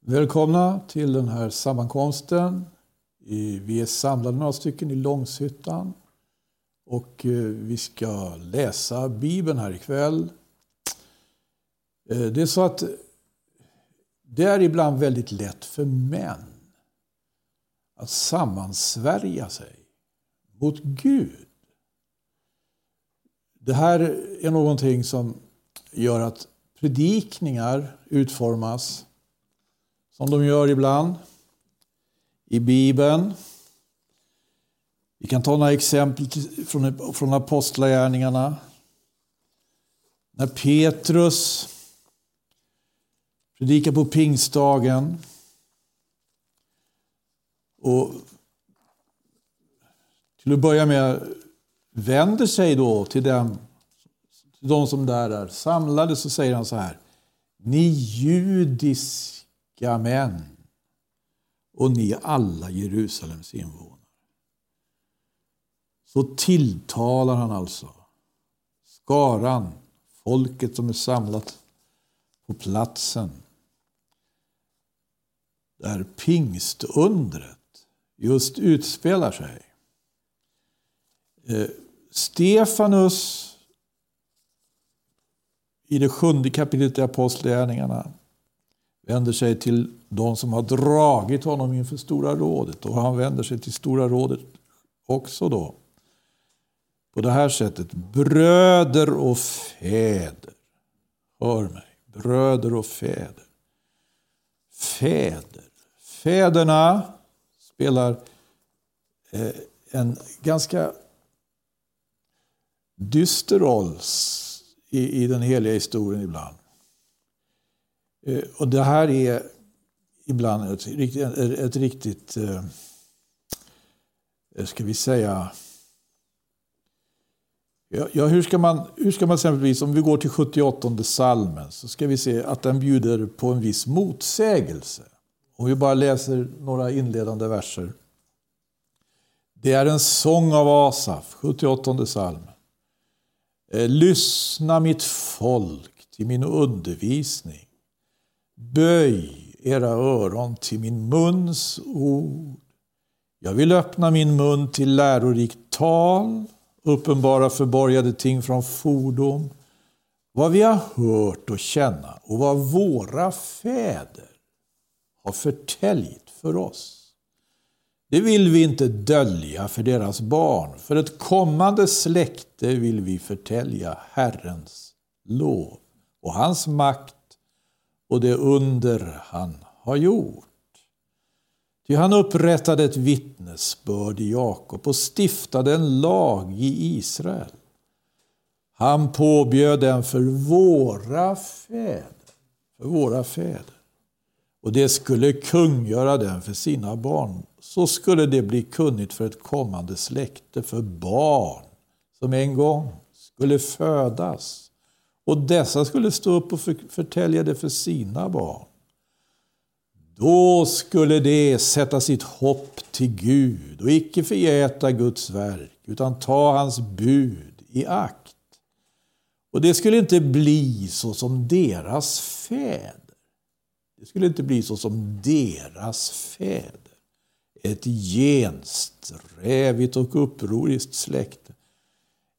Välkomna till den här sammankomsten. Vi är samlade några stycken i Långshyttan. Och eh, vi ska läsa Bibeln här ikväll. Eh, det är så att det är ibland väldigt lätt för män att sammansvärja sig mot Gud. Det här är någonting som gör att predikningar utformas som de gör ibland i Bibeln. Vi kan ta några exempel från, från Apostlagärningarna. När Petrus predikar på pingstdagen och till att börja med vänder sig då till dem, till de som där är samlade så säger han så här. Ni judiska amen. och ni alla Jerusalems invånare. Så tilltalar han alltså skaran, folket som är samlat på platsen där pingstundret just utspelar sig. Eh, Stefanus i det sjunde kapitlet i Apostlagärningarna vänder sig till de som har dragit honom inför Stora rådet. Och han vänder sig till Stora rådet också då. På det här sättet. Bröder och fäder. Hör mig. Bröder och fäder. Fäder. Fäderna spelar eh, en ganska dyster roll i, i den heliga historien ibland. Eh, och det här är ibland ett, ett, ett riktigt, eh, ska vi säga, Ja, hur, ska man, hur ska man exempelvis, om vi går till 78 salmen, så ska vi se att den bjuder på en viss motsägelse. Om vi bara läser några inledande verser. Det är en sång av Asaf, 78 salmen. Eh, lyssna mitt folk till min undervisning. Böj era öron till min muns ord. Jag vill öppna min mun till lärorikt tal, uppenbara förborgade ting från fordom, vad vi har hört och känna och vad våra fäder har förtäljt för oss. Det vill vi inte dölja för deras barn. För ett kommande släkte vill vi förtälja Herrens lov och hans makt och det under han har gjort. Ty han upprättade ett vittnesbörd i Jakob och stiftade en lag i Israel. Han påbjöd den för våra fäder. För våra fäder. Och det skulle kungöra den för sina barn. Så skulle det bli kunnigt för ett kommande släkte, för barn som en gång skulle födas. Och dessa skulle stå upp och förtälja det för sina barn. Då skulle de sätta sitt hopp till Gud och icke förgäta Guds verk, utan ta hans bud i akt. Och det skulle inte bli så som deras fäder. Det skulle inte bli så som deras fäder. Ett gensträvigt och upproriskt släkte.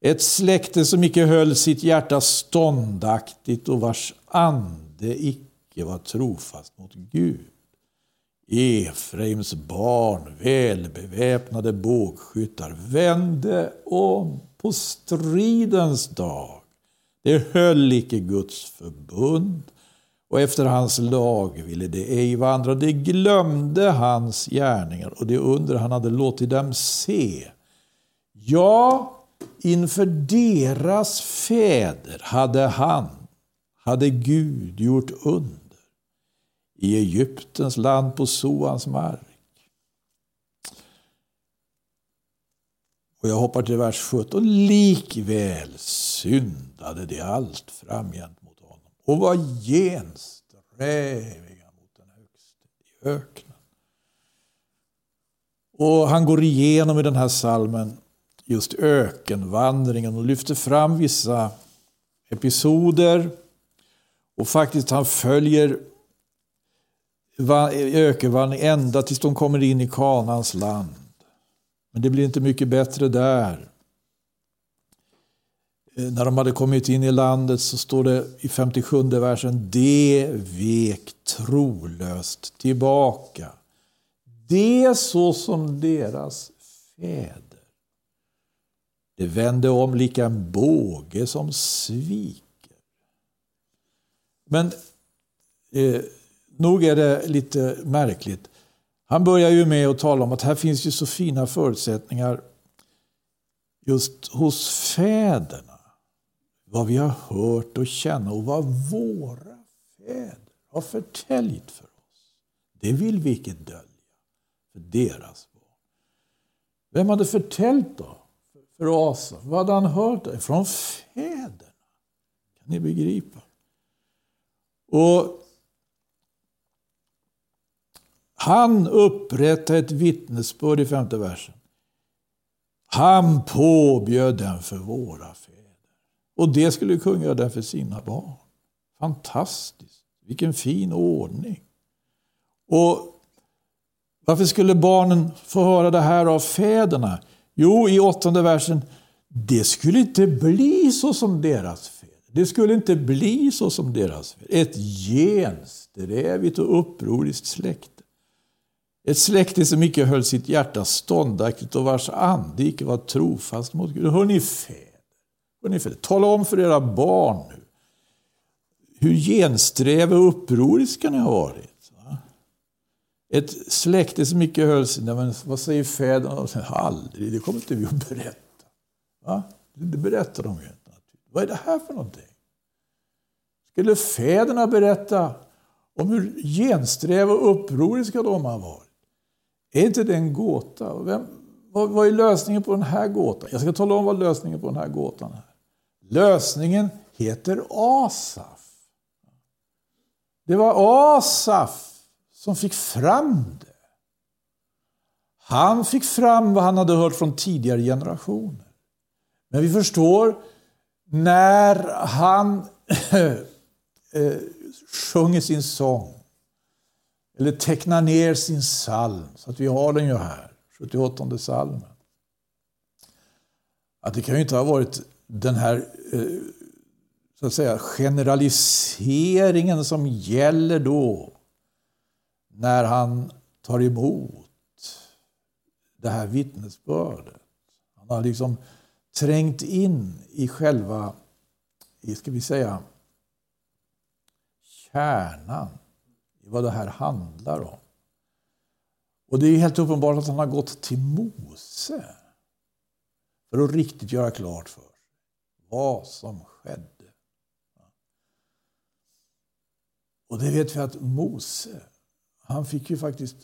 Ett släkte som icke höll sitt hjärta ståndaktigt och vars ande icke var trofast mot Gud. Efraims barn, välbeväpnade bågskyttar, vände om på stridens dag. Det höll icke Guds förbund och efter hans lag ville det ej vandra. Det glömde hans gärningar och det under han hade låtit dem se. Ja, inför deras fäder hade han, hade Gud gjort under i Egyptens land på Soans mark. Och jag hoppar till vers 17. Likväl syndade de allt framgent mot honom och var gensträviga mot den högste i öknen. Och han går igenom i den här salmen just ökenvandringen och lyfter fram vissa episoder. Och faktiskt han följer ökenvandring ända tills de kommer in i Kanans land. Men det blir inte mycket bättre där. Eh, när de hade kommit in i landet så står det i 57 versen, det vek trolöst tillbaka. Det så som deras fäder. Det vände om lika en båge som sviker. Men eh, nog är det lite märkligt. Han börjar ju med att tala om att här finns ju så fina förutsättningar just hos fäderna. Vad vi har hört och känna och vad våra fäder har förtäljt för oss. Det vill vi icke dölja för deras barn. Vem hade förtäljt då för Asa? Vad hade han hört? Från fäderna. Kan ni begripa? Och han upprättade ett vittnesbörd i femte versen. Han påbjöd den för våra fäder. Och det skulle kungen göra den för sina barn. Fantastiskt! Vilken fin ordning. Och varför skulle barnen få höra det här av fäderna? Jo, i åttonde versen, det skulle inte bli så som deras fäder. Det skulle inte bli så som deras fäder. Ett gensträvigt och upproriskt släkte. Ett släkte som icke höll sitt hjärta ståndaktigt och vars ande icke var trofast mot Gud. Hör ni fäder? Hör ni fäder? Tala om för era barn nu hur gensträviga och upproriska ni har varit. Ett släkte som icke höll sig, men vad säger fäderna? Aldrig, det kommer inte vi att berätta. Va? Det berättar de ju inte. Vad är det här för någonting? Skulle fäderna berätta om hur gensträva och upproriska de har varit? Är inte det en gåta? Vem, vad, vad är lösningen på den här gåtan? Jag ska tala om vad lösningen på den här gåtan är. Lösningen heter Asaf. Det var Asaf som fick fram det. Han fick fram vad han hade hört från tidigare generationer. Men vi förstår, när han eh, sjunger sin sång eller tecknar ner sin psalm, så att vi har den ju här, 78 psalmen. Att det kan ju inte ha varit den här eh, så att säga, generaliseringen som gäller då när han tar emot det här vittnesbördet. Han har liksom trängt in i själva, ska vi säga, kärnan i vad det här handlar om. Och det är helt uppenbart att han har gått till Mose för att riktigt göra klart för sig vad som skedde. Och det vet vi att Mose, han fick ju faktiskt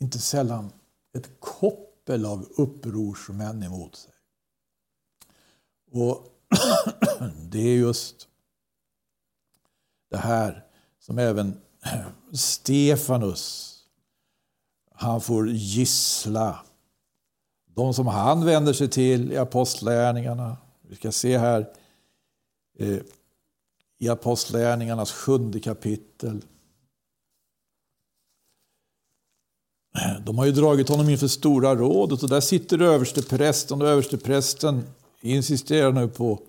inte sällan ett koppel av upprorsmän emot sig. Och det är just det här som även Stefanus, han får gissla. De som han vänder sig till i apostlärningarna. Vi ska se här eh, i apostlärningarnas sjunde kapitel. Eh, de har ju dragit honom inför Stora rådet och där sitter översteprästen och översteprästen insisterar nu på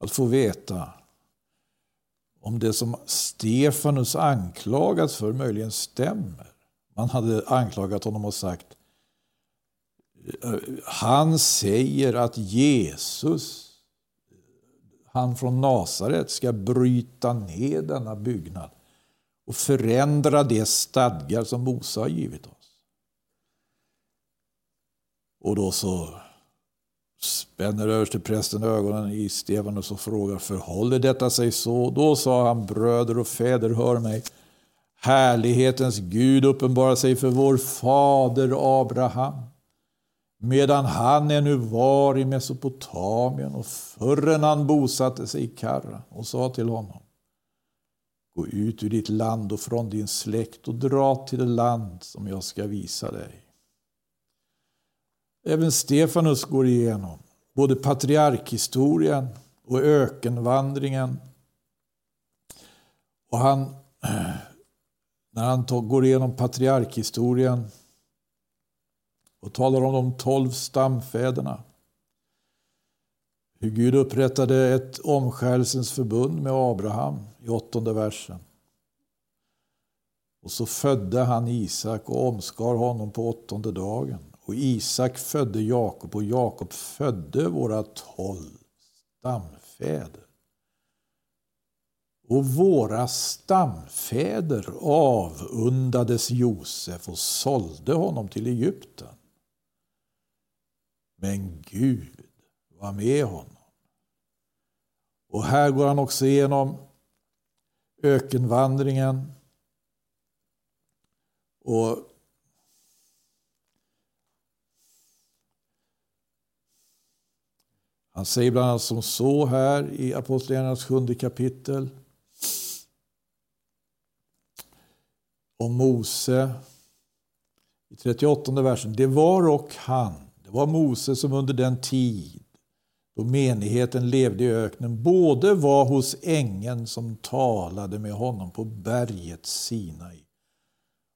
att få veta om det som Stefanus anklagats för möjligen stämmer. Man hade anklagat honom och sagt eh, han säger att Jesus, han från Nasaret, ska bryta ner denna byggnad och förändra de stadgar som Mose har givit oss. Och då så spänner översteprästen ögonen i Stefanus och frågar förhåller detta sig så? Då sa han bröder och fäder, hör mig. Härlighetens Gud uppenbarar sig för vår fader Abraham medan han ännu var i Mesopotamien och förrän han bosatte sig i Karra och sa till honom Gå ut ur ditt land och från din släkt och dra till det land som jag ska visa dig. Även Stefanus går igenom både patriarkhistorien och ökenvandringen. Och han när han går igenom patriarkhistorien och talar om de tolv stamfäderna. Hur Gud upprättade ett omskärelsens förbund med Abraham i åttonde versen. Och så födde han Isak och omskar honom på åttonde dagen. Och Isak födde Jakob och Jakob födde våra tolv stamfäder. Och våra stamfäder avundades Josef och sålde honom till Egypten. Men Gud var med honom. Och här går han också igenom ökenvandringen. Och Han säger bland annat som så här i Apostlagärningarnas sjunde kapitel. Om Mose i 38 versen. Det var och han, det var Mose som under den tid då menigheten levde i öknen både var hos ängeln som talade med honom på berget Sinai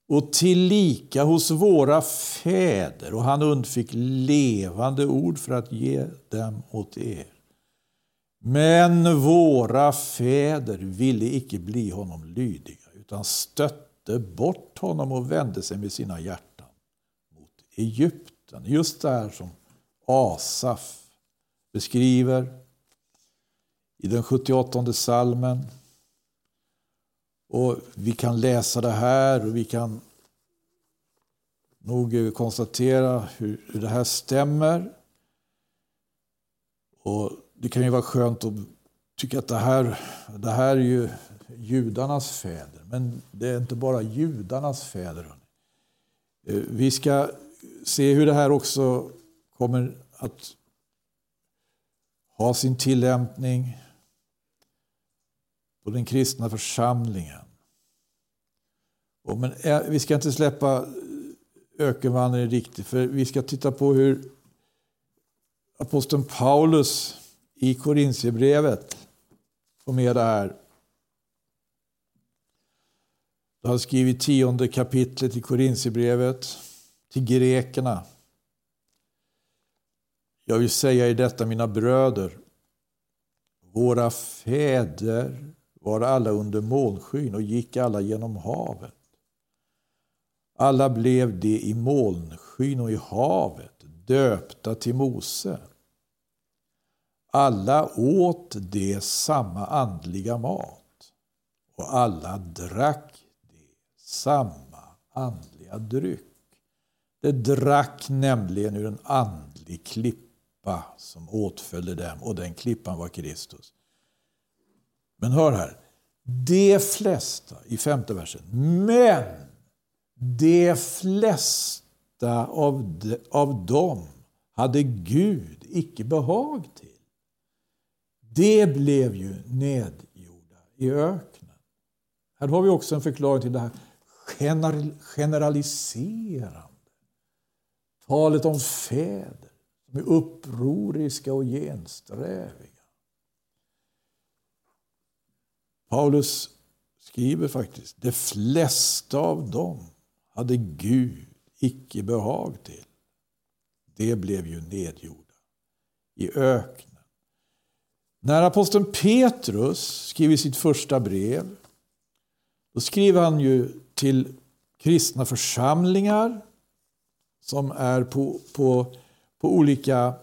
och tillika hos våra fäder och han undfick levande ord för att ge dem åt er. Men våra fäder ville icke bli honom lydiga utan stötte bort honom och vände sig med sina hjärtan mot Egypten. Just det här som Asaf beskriver i den 78 salmen. Och Vi kan läsa det här och vi kan nog konstatera hur, hur det här stämmer. Och Det kan ju vara skönt att tycka att det här, det här är ju judarnas fäder. Men det är inte bara judarnas fäder. Eh, vi ska se hur det här också kommer att ha sin tillämpning och den kristna församlingen. Och men eh, vi ska inte släppa ökenvandringen riktigt, för vi ska titta på hur aposteln Paulus i Korintierbrevet får med det här. Du har skrivit tionde kapitlet i Korintierbrevet till grekerna. Jag vill säga i detta, mina bröder, våra fäder var alla under molnskyn och gick alla genom havet. Alla blev de i molnskyn och i havet döpta till Mose. Alla åt de samma andliga mat och alla drack de samma andliga dryck. De drack nämligen ur en andlig klippa som åtföljde dem och den klippan var Kristus. Men hör här. De flesta, i femte versen, men de flesta av, de, av dem hade Gud icke behag till. Det blev ju nedgjorda i öknen. Här har vi också en förklaring till det här generaliserande. Talet om fäder som är upproriska och gensträviga. Paulus skriver faktiskt, de flesta av dem hade Gud icke behag till. Det blev ju nedgjorda i öknen. När aposteln Petrus skriver sitt första brev, då skriver han ju till kristna församlingar som är på, på, på olika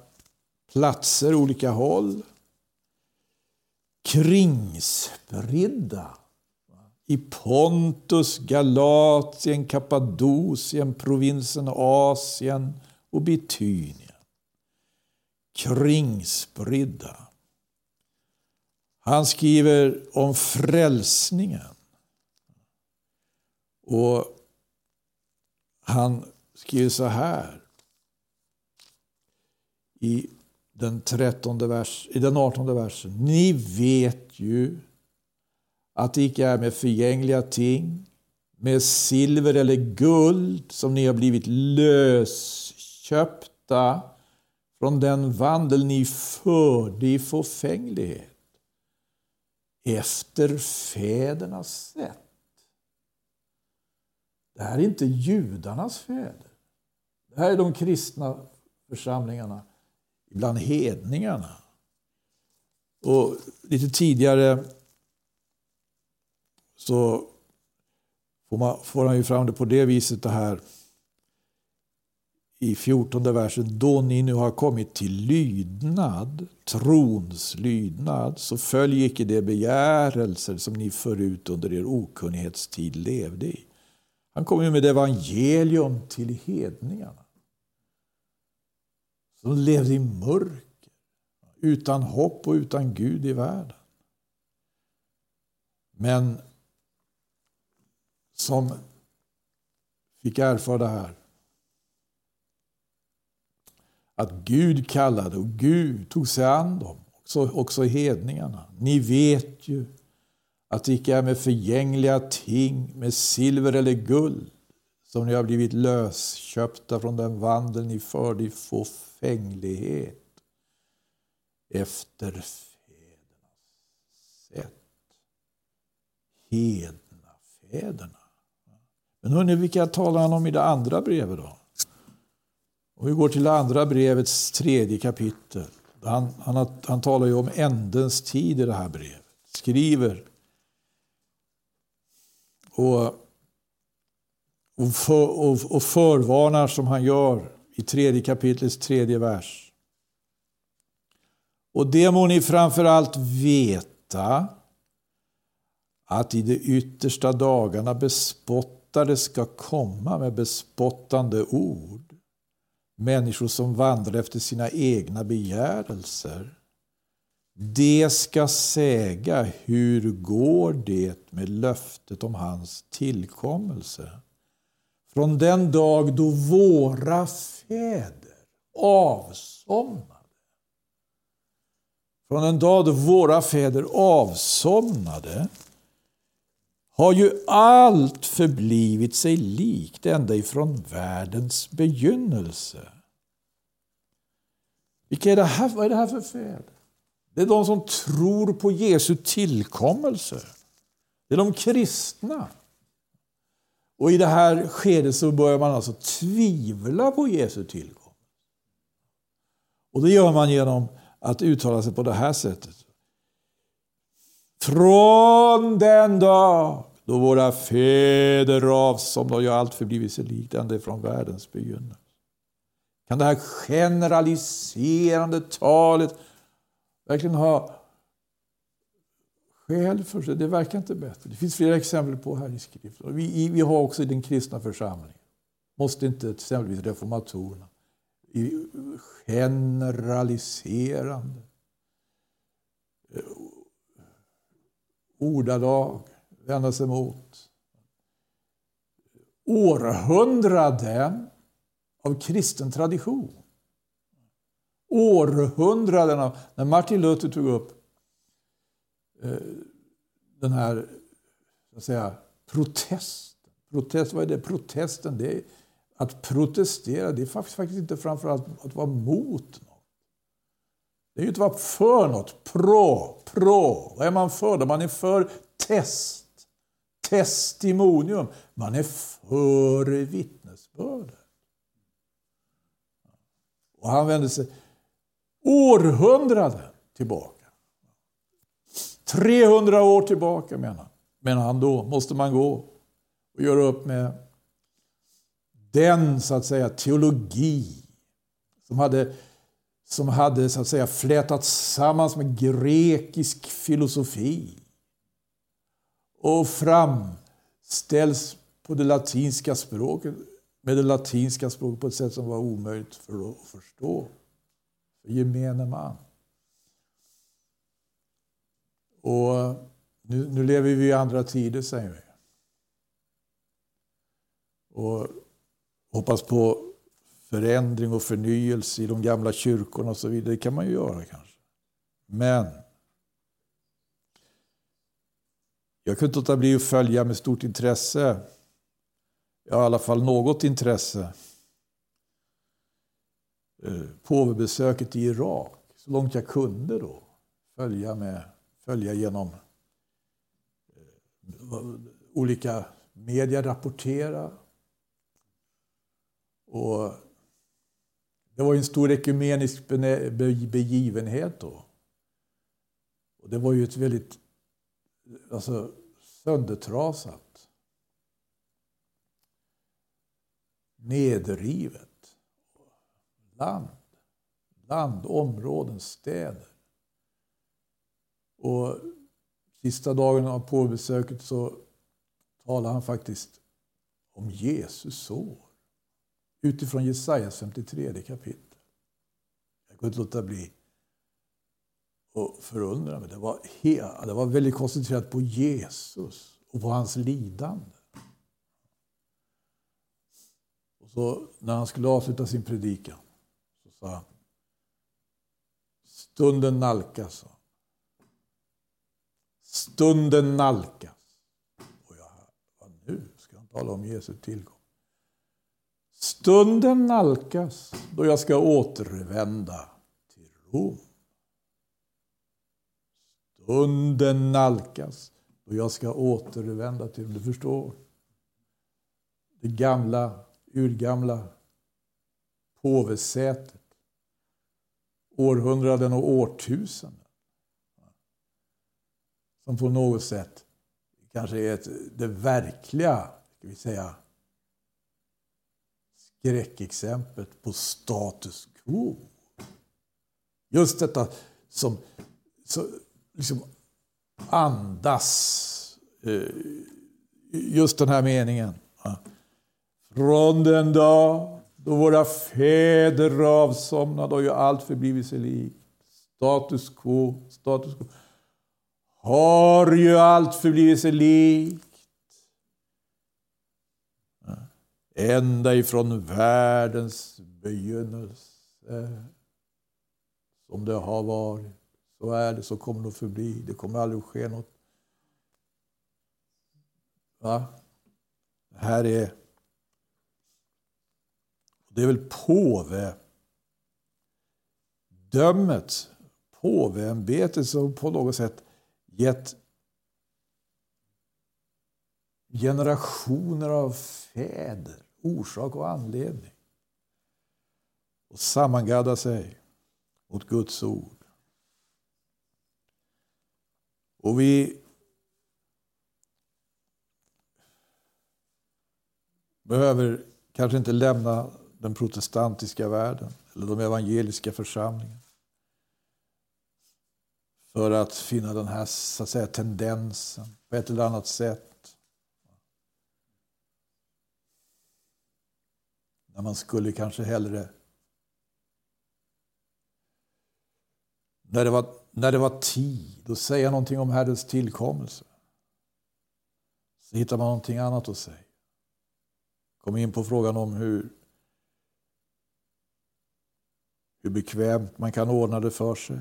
platser, olika håll kringspridda i Pontus, Galatien, Kappadokien, provinsen Asien och Bitynien. Kringspridda. Han skriver om frälsningen. Och han skriver så här i den, 13 vers, i den 18 versen. Ni vet ju att det icke är med förgängliga ting, med silver eller guld som ni har blivit lösköpta från den vandel ni förde i förfänglighet efter fädernas sätt. Det här är inte judarnas fäder. Det här är de kristna församlingarna bland hedningarna. Och lite tidigare så får, man, får han ju fram det på det viset det här i 14 versen. Då ni nu har kommit till lydnad, trons lydnad, så följ icke de begärelser som ni förut under er okunnighetstid levde i. Han kommer med evangelium till hedningarna. De levde i mörker, utan hopp och utan Gud i världen. Men som fick erfara det här. Att Gud kallade och Gud tog sig an dem, också, också hedningarna. Ni vet ju att det icke är med förgängliga ting, med silver eller guld, som ni har blivit lösköpta från den vandel ni förde i fåfänglighet efter fädernas sätt. Hedna fäderna. Men hörni, vilka talar han om i det andra brevet då? Och vi går till det andra brevets tredje kapitel. Han, han, han talar ju om ändens tid i det här brevet. Skriver och, och, för, och, och förvarnar som han gör i tredje kapitlets tredje vers. Och det må ni framför allt veta att i de yttersta dagarna bespottade ska komma med bespottande ord. Människor som vandrar efter sina egna begärelser. Det ska säga hur går det med löftet om hans tillkommelse. Från den dag då våra fäder avsomnade. Från den dag då våra fäder avsomnade har ju allt förblivit sig likt ända ifrån världens begynnelse. Vilka är det här, vad är det här för fel? Det är de som tror på Jesu tillkommelse. Det är de kristna. Och i det här skedet så börjar man alltså tvivla på Jesu tillgång. Och det gör man genom att uttala sig på det här sättet. Från den dag då våra fäder avsomnade och jag allt förblivit sig likt ända från världens begynnelse. Kan det här generaliserande talet verkligen ha skäl för sig? Det verkar inte bättre. Det finns flera exempel på här i skriften. Vi, vi har också i den kristna församlingen. Måste inte exempelvis reformatorerna i generaliserande eh, ordalag vända sig mot. Århundraden av kristen tradition. Århundraden av... När Martin Luther tog upp Eh, den här så att säga, protesten. Protest, vad är det? Protesten, det är att protestera. Det är faktiskt, faktiskt inte framförallt att vara mot något. Det är ju inte att vara för något. Pro, pro. Vad är man för då? Man är för test. Testimonium. Man är för vittnesbördet. Och han vänder sig århundraden tillbaka. 300 år tillbaka menar, menar han då, måste man gå och göra upp med den så att säga teologi som hade som hade så att säga flätats samman med grekisk filosofi och framställs på det latinska språket med det latinska språket på ett sätt som var omöjligt för att förstå för gemene man. Och nu, nu lever vi i andra tider, säger vi. Och hoppas på förändring och förnyelse i de gamla kyrkorna och så vidare. Det kan man ju göra kanske. Men jag kunde inte låta bli att följa med stort intresse, ja, i alla fall något intresse, eh, påvebesöket i Irak. Så långt jag kunde då följa, med, följa genom eh, olika media rapportera Och det var en stor ekumenisk begivenhet då. Och det var ju ett väldigt alltså, söndertrasat, nedrivet land. Land, områden, städer. Och sista dagen av påbesöket så talar han faktiskt om Jesus sår. Utifrån Jesajas 53 kapitel. Jag kunde inte låta bli att förundra mig. Det var, det var väldigt koncentrerat på Jesus och på hans lidande. Och så när han skulle avsluta sin predikan så sa han Stunden nalkas. Stunden nalkas. Och jag, vad nu ska han tala om Jesu tillgång. Stunden nalkas då jag ska återvända till Rom. Stunden nalkas då jag ska återvända till Rom. Du förstår? Det gamla, urgamla påvesätet. Århundraden och årtusenden. Som på något sätt kanske är ett, det verkliga, ska vi säga, skräckexemplet på status quo. Just detta som, som liksom andas eh, just den här meningen. Från den dag då våra fäder avsomnade och ju allt förblivit sig likt. Status quo, status quo. Har ju allt förblivit sig likt. ända ifrån världens begynnelse. Som det har varit, så är det, så kommer det att förbli. Det kommer aldrig att ske något. Va? Det här är... Det är väl påve dömet, påveämbetet som på något sätt gett generationer av fäder orsak och anledning och sammangadda sig mot Guds ord. Och vi behöver kanske inte lämna den protestantiska världen eller de evangeliska församlingarna för att finna den här så att säga, tendensen på ett eller annat sätt När man skulle kanske hellre... När det var, när det var tid att säga någonting om Herrens tillkommelse så hittar man någonting annat att säga. Kom in på frågan om hur, hur bekvämt man kan ordna det för sig.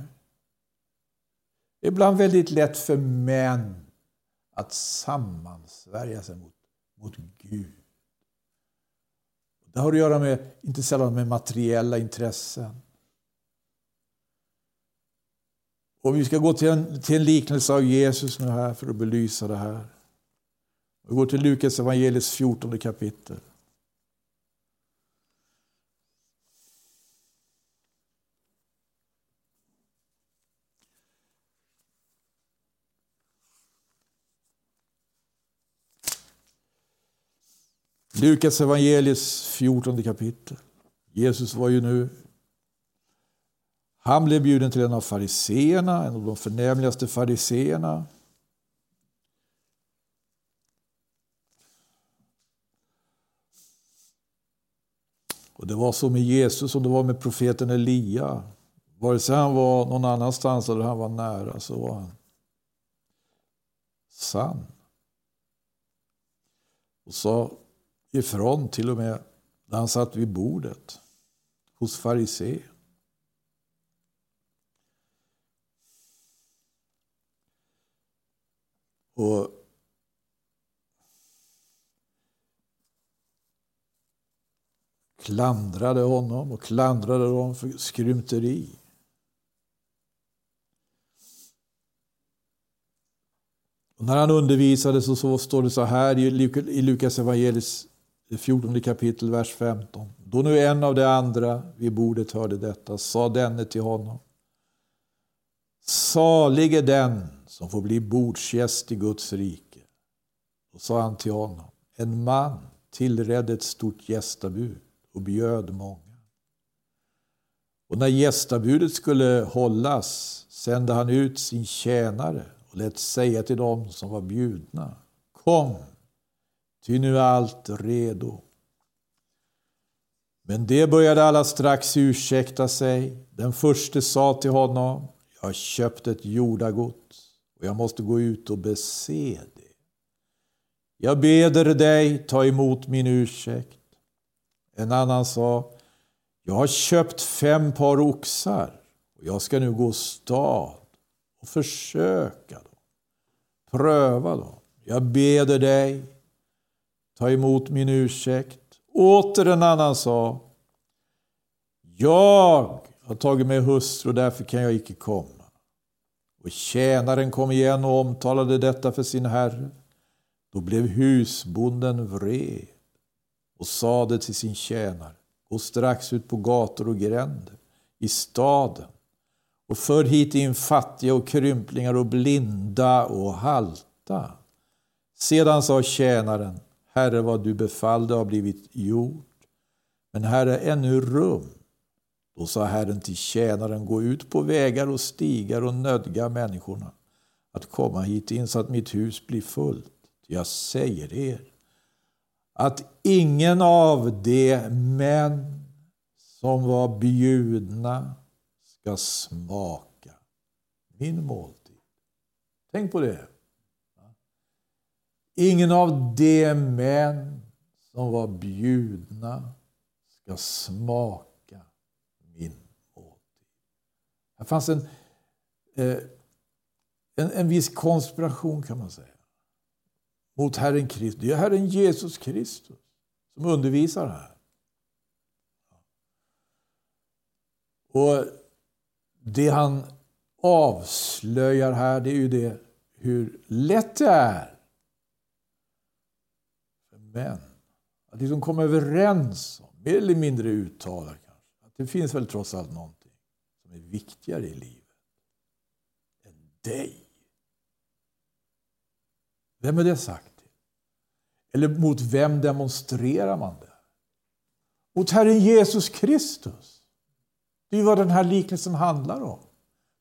Ibland väldigt lätt för män att sammansvärja sig mot, mot Gud. Det har att göra med, inte sällan med materiella intressen. Och vi ska gå till en, till en liknelse av Jesus nu här för att belysa det här. Vi går till Lukas evangeliets 14 kapitel. Lukas evangeliets 14 kapitel. Jesus var ju nu... Han blev bjuden till en av fariseerna, en av de förnämligaste fariseerna. Och det var så med Jesus som det var med profeten Elia. Vare sig han var någon annanstans eller han var nära så var han sann. Och sa ifrån till och med när han satt vid bordet hos farisén. Och klandrade honom och klandrade dem för skrymteri. Och när han undervisade så, så står det så här i Lukas evangelis 14 kapitel, vers 15. Då nu en av de andra vid bordet hörde detta sa denne till honom. Salig är den som får bli bordsgäst i Guds rike. Då sa han till honom. En man tillredde ett stort gästabud och bjöd många. Och när gästabudet skulle hållas sände han ut sin tjänare och lät säga till dem som var bjudna. Kom, ty nu är allt redo. Men det började alla strax ursäkta sig. Den förste sa till honom, jag har köpt ett jordagods och jag måste gå ut och bese det. Jag beder dig, ta emot min ursäkt. En annan sa, jag har köpt fem par oxar och jag ska nu gå stad och försöka dem, pröva dem. Jag beder dig, ta emot min ursäkt. Åter en annan sa, jag har tagit mig hustru och därför kan jag icke komma. Och tjänaren kom igen och omtalade detta för sin herre. Då blev husbonden vred och sade till sin tjänare, gå strax ut på gator och gränder i staden och för hit in fattiga och krymplingar och blinda och halta. Sedan sa tjänaren, Herre, vad du befallde har blivit gjort, men här är ännu rum. Då sa Herren till tjänaren, gå ut på vägar och stigar och nödga människorna att komma hit in så att mitt hus blir fullt. Jag säger er att ingen av de män som var bjudna ska smaka min måltid. Tänk på det. Ingen av de män som var bjudna ska smaka min måltid. Här fanns en, eh, en, en viss konspiration kan man säga mot Herren Kristus. Det är Herren Jesus Kristus som undervisar här. Och Det han avslöjar här det är ju det hur lätt det är män att liksom komma överens om, mer eller mindre uttala kanske, att det finns väl trots allt någonting som är viktigare i livet än dig. Vem är det sagt till? Eller mot vem demonstrerar man det? Mot Herren Jesus Kristus. Det är vad den här liknelsen handlar om.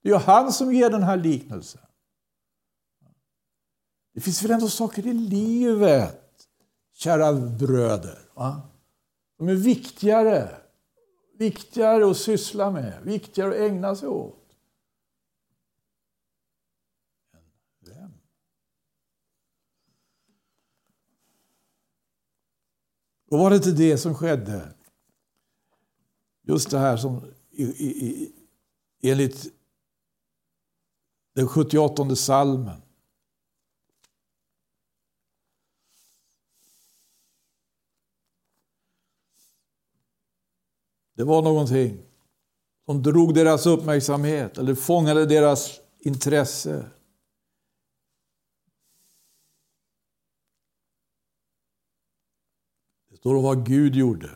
Det är han som ger den här liknelsen. Det finns väl ändå saker i livet, kära bröder, va? De är viktigare, viktigare att syssla med, viktigare att ägna sig åt. Då var det inte det som skedde? Just det här som i, i, enligt den 78 salmen. Det var någonting som drog deras uppmärksamhet eller fångade deras intresse. Det står om vad Gud gjorde.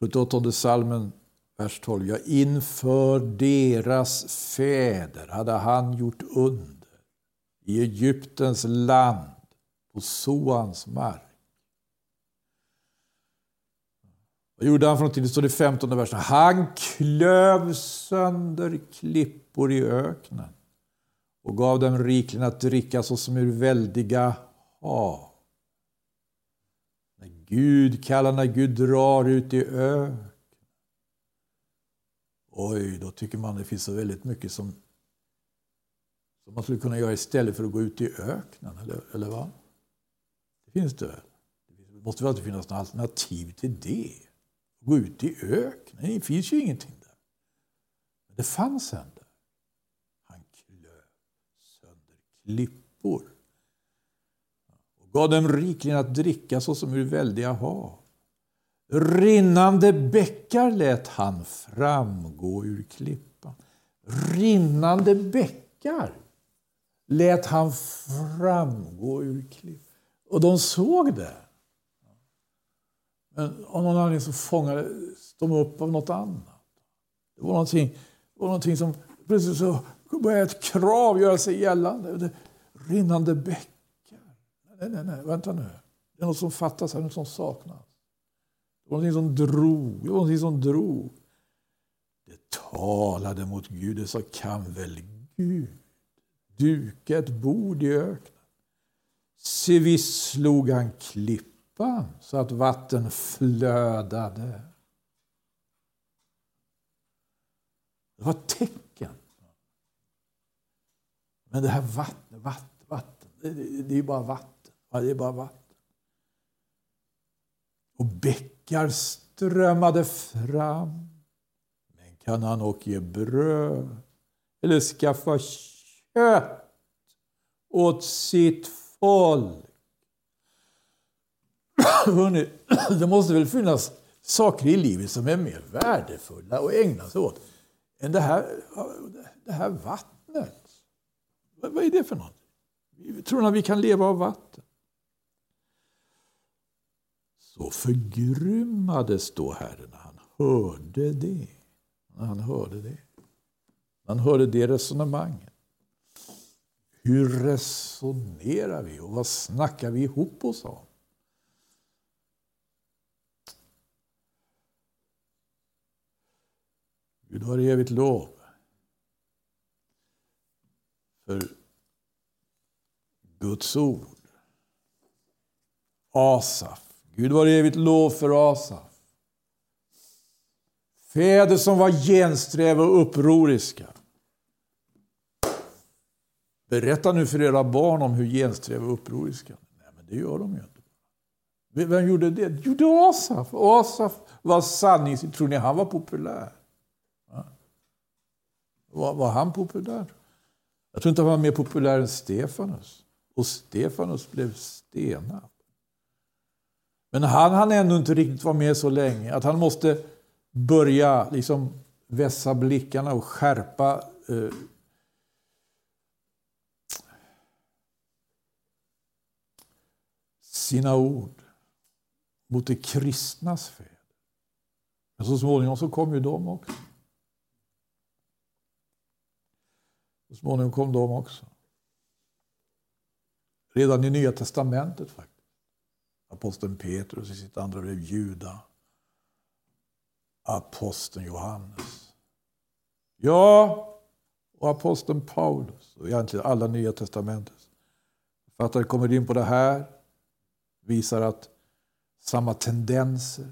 Sjuttioåttonde salmen, vers 12. Ja, inför deras fäder hade han gjort under i Egyptens land, på Soans mark. Vad gjorde han för någonting? Det står i 15 versen. Han klöv sönder klippor i öknen och gav dem rikligen att dricka såsom ur väldiga hav. När Gud kallar, när Gud drar ut i öknen. Oj, då tycker man det finns så väldigt mycket som, som man skulle kunna göra istället för att gå ut i öknen, eller, eller vad? Det finns det. Det måste väl alltid finnas något alternativ till det. Gå ut i öknen, det finns ju ingenting där. Men det fanns en där. klippor och gav dem rikligen att dricka såsom ur väldiga hav. Rinnande bäckar lät han framgå ur klippan. Rinnande bäckar lät han framgå ur klippet. Och de såg det. Men av någon anledning så fångades de upp av något annat. Det var någonting, det var någonting som plötsligt så började ett krav göra sig gällande. Det, rinnande bäckar. Nej, nej, nej, vänta nu. Det är något som fattas här, något som saknas. Det var någonting som drog. Det var någonting som drog. Det talade mot Gud. Det sa, kan väl Gud duka ett bord i öknen? Se, visst slog han klippan så att vatten flödade. Det var ett tecken. Men det här vattnet, vatten, vatten, det, det, det är bara vatten. Ja, det är bara vatten. Och bäckar strömmade fram. Men kan han och ge bröd eller skaffa kött åt sitt folk? Hörrni, det måste väl finnas saker i livet som är mer värdefulla att ägna sig åt än det här, det här vattnet. Vad är det för något? Tror ni att vi kan leva av vatten? Så förgrymmades då Herren när han hörde det. När han hörde det. Han hörde det resonemanget. Hur resonerar vi och vad snackar vi ihop oss om? Gud har evigt lov för Guds ord. Asaf. Gud var evigt lov för Asaf. Fäder som var gensträva och upproriska. Berätta nu för era barn om hur gensträva och upproriska. Nej, men det gör de ju inte. Vem gjorde det? Det gjorde Asaf. Asaf var sanning. Tror ni han var populär? Var, var han populär? Jag tror inte han var mer populär än Stefanus. Och Stefanus blev stenad. Men han hann ändå inte riktigt vara med så länge att han måste börja liksom vässa blickarna och skärpa eh, sina ord mot de kristnas fäder. Men så småningom så kom ju de också. Så småningom kom de också. Redan i Nya Testamentet faktiskt. Aposteln Petrus i sitt andra brev, Juda. Aposteln Johannes. Ja, och aposteln Paulus och egentligen alla Nya Testamentets författare kommer in på det här. Visar att samma tendenser,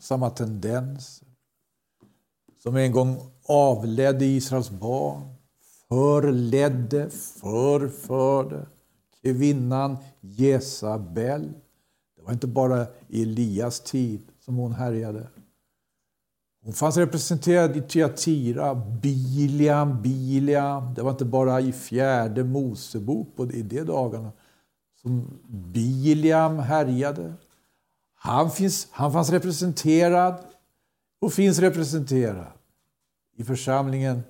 samma tendenser som en gång avledde Israels barn förledde, förförde kvinnan Jesabel. Det var inte bara i Elias tid som hon härjade. Hon fanns representerad i Tyatira, Biliam, Biliam. Det var inte bara i fjärde Mosebok i de dagarna Biliam härjade. Han, finns, han fanns representerad och finns representerad i församlingen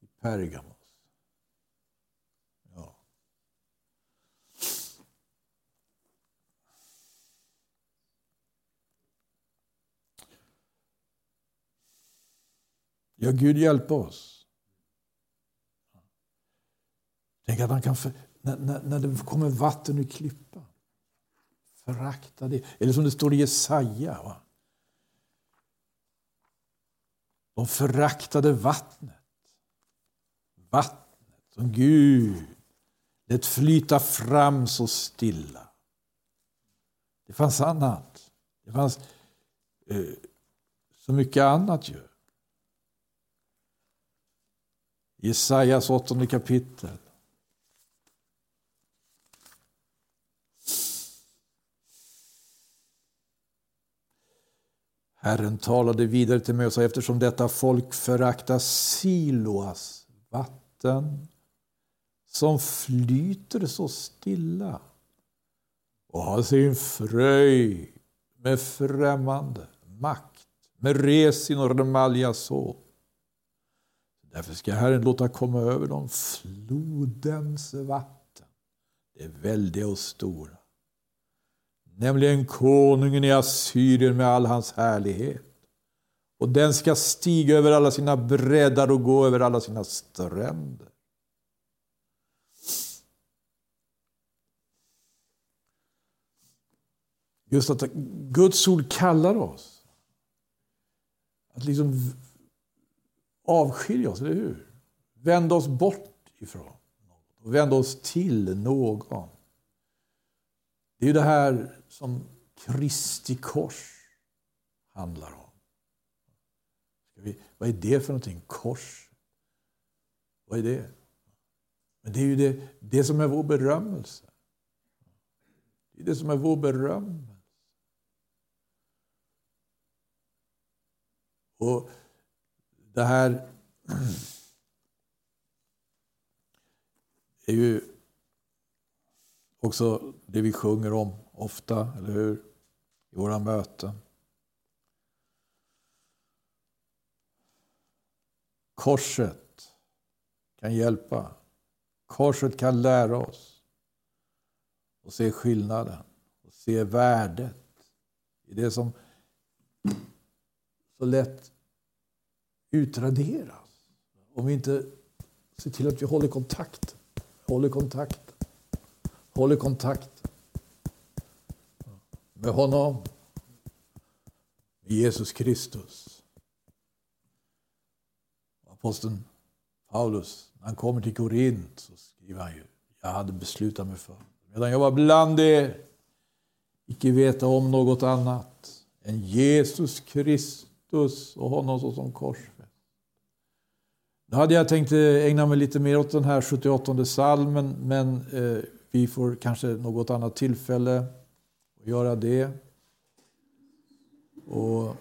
i Pergamos. Ja. ja, Gud hjälpa oss. Tänk att han kan, för, när, när, när det kommer vatten ur klippan, förakta det. Eller som det står i Jesaja. Va? De föraktade vattnet vattnet som Gud lät flyta fram så stilla. Det fanns annat. Det fanns eh, så mycket annat ju. Jesajas åttonde kapitel. Herren talade vidare till mig och sa eftersom detta folk föraktar Siloas vatten som flyter så stilla och har sin fröjd med främmande makt, med resin och remalja så. Därför ska Herren låta komma över dem flodens vatten. Det är väldiga och stora. Nämligen konungen i Assyrien med all hans härlighet. Och den ska stiga över alla sina breddar och gå över alla sina stränder. Just att Guds ord kallar oss att liksom avskilja oss, eller hur? Vända oss bort ifrån något och vända oss till någon. Det är ju det här som Kristi kors handlar om. Vi, vad är det för någonting? Kors? Vad är det? Men det är ju det, det som är vår berömmelse. Det är det som är vår berömmelse. Och det här är ju också det vi sjunger om ofta, eller hur? I våra möten. Korset kan hjälpa. Korset kan lära oss att se skillnaden och se värdet i det som så lätt utraderas. Om vi inte ser till att vi håller kontakt. Håller kontakt. Håller kontakt med honom. Med Jesus Kristus. Aposteln Paulus, när han kommer till Korint så skriver han ju, jag hade beslutat mig för, medan jag var bland er, icke veta om något annat än Jesus Kristus och honom såsom korsfäst. Nu hade jag tänkt eh, ägna mig lite mer åt den här 78 salmen men eh, vi får kanske något annat tillfälle att göra det. Och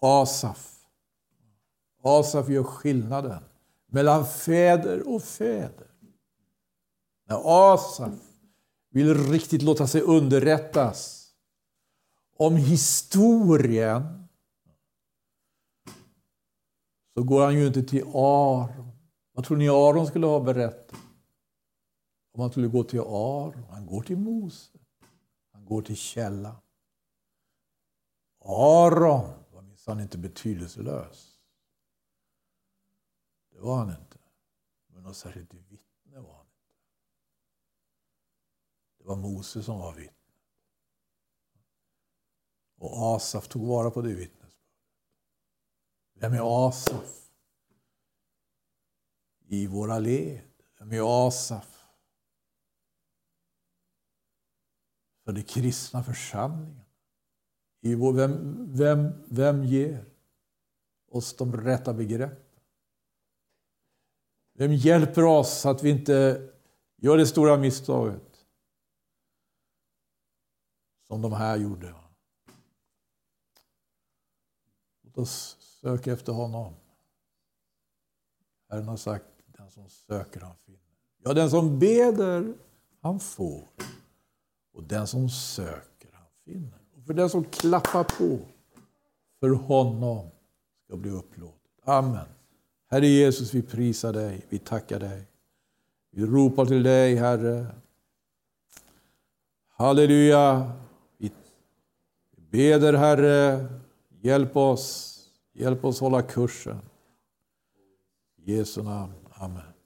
Asaf. Asaf gör skillnaden mellan fäder och fäder. När Asaf vill riktigt låta sig underrättas om historien så går han ju inte till Aron. Vad tror ni Aron skulle ha berättat? Om han skulle gå till Aron? Han går till Mose. Han går till källan. Aron var minsann inte betydelselös. Det var han inte. Men något särskilt vittne var han inte. Det var Mose som var vittne. Och Asaf tog vara på det vittnet. Vem är Asaf? I våra led. Vem är Asaf? För den kristna församlingen. I vår, vem, vem, vem ger oss de rätta begreppen? Vem hjälper oss att vi inte gör det stora misstaget som de här gjorde? oss Sök efter honom. Herren har sagt, den som söker han finner. Ja, den som beder han får. Och den som söker han finner. Och för den som klappar på, för honom ska bli upplåtet. Amen. Herre Jesus, vi prisar dig, vi tackar dig. Vi ropar till dig, Herre. Halleluja. Vi beder, Herre, Hjälp oss, hjälp oss hålla kursen. I Jesu namn. Amen.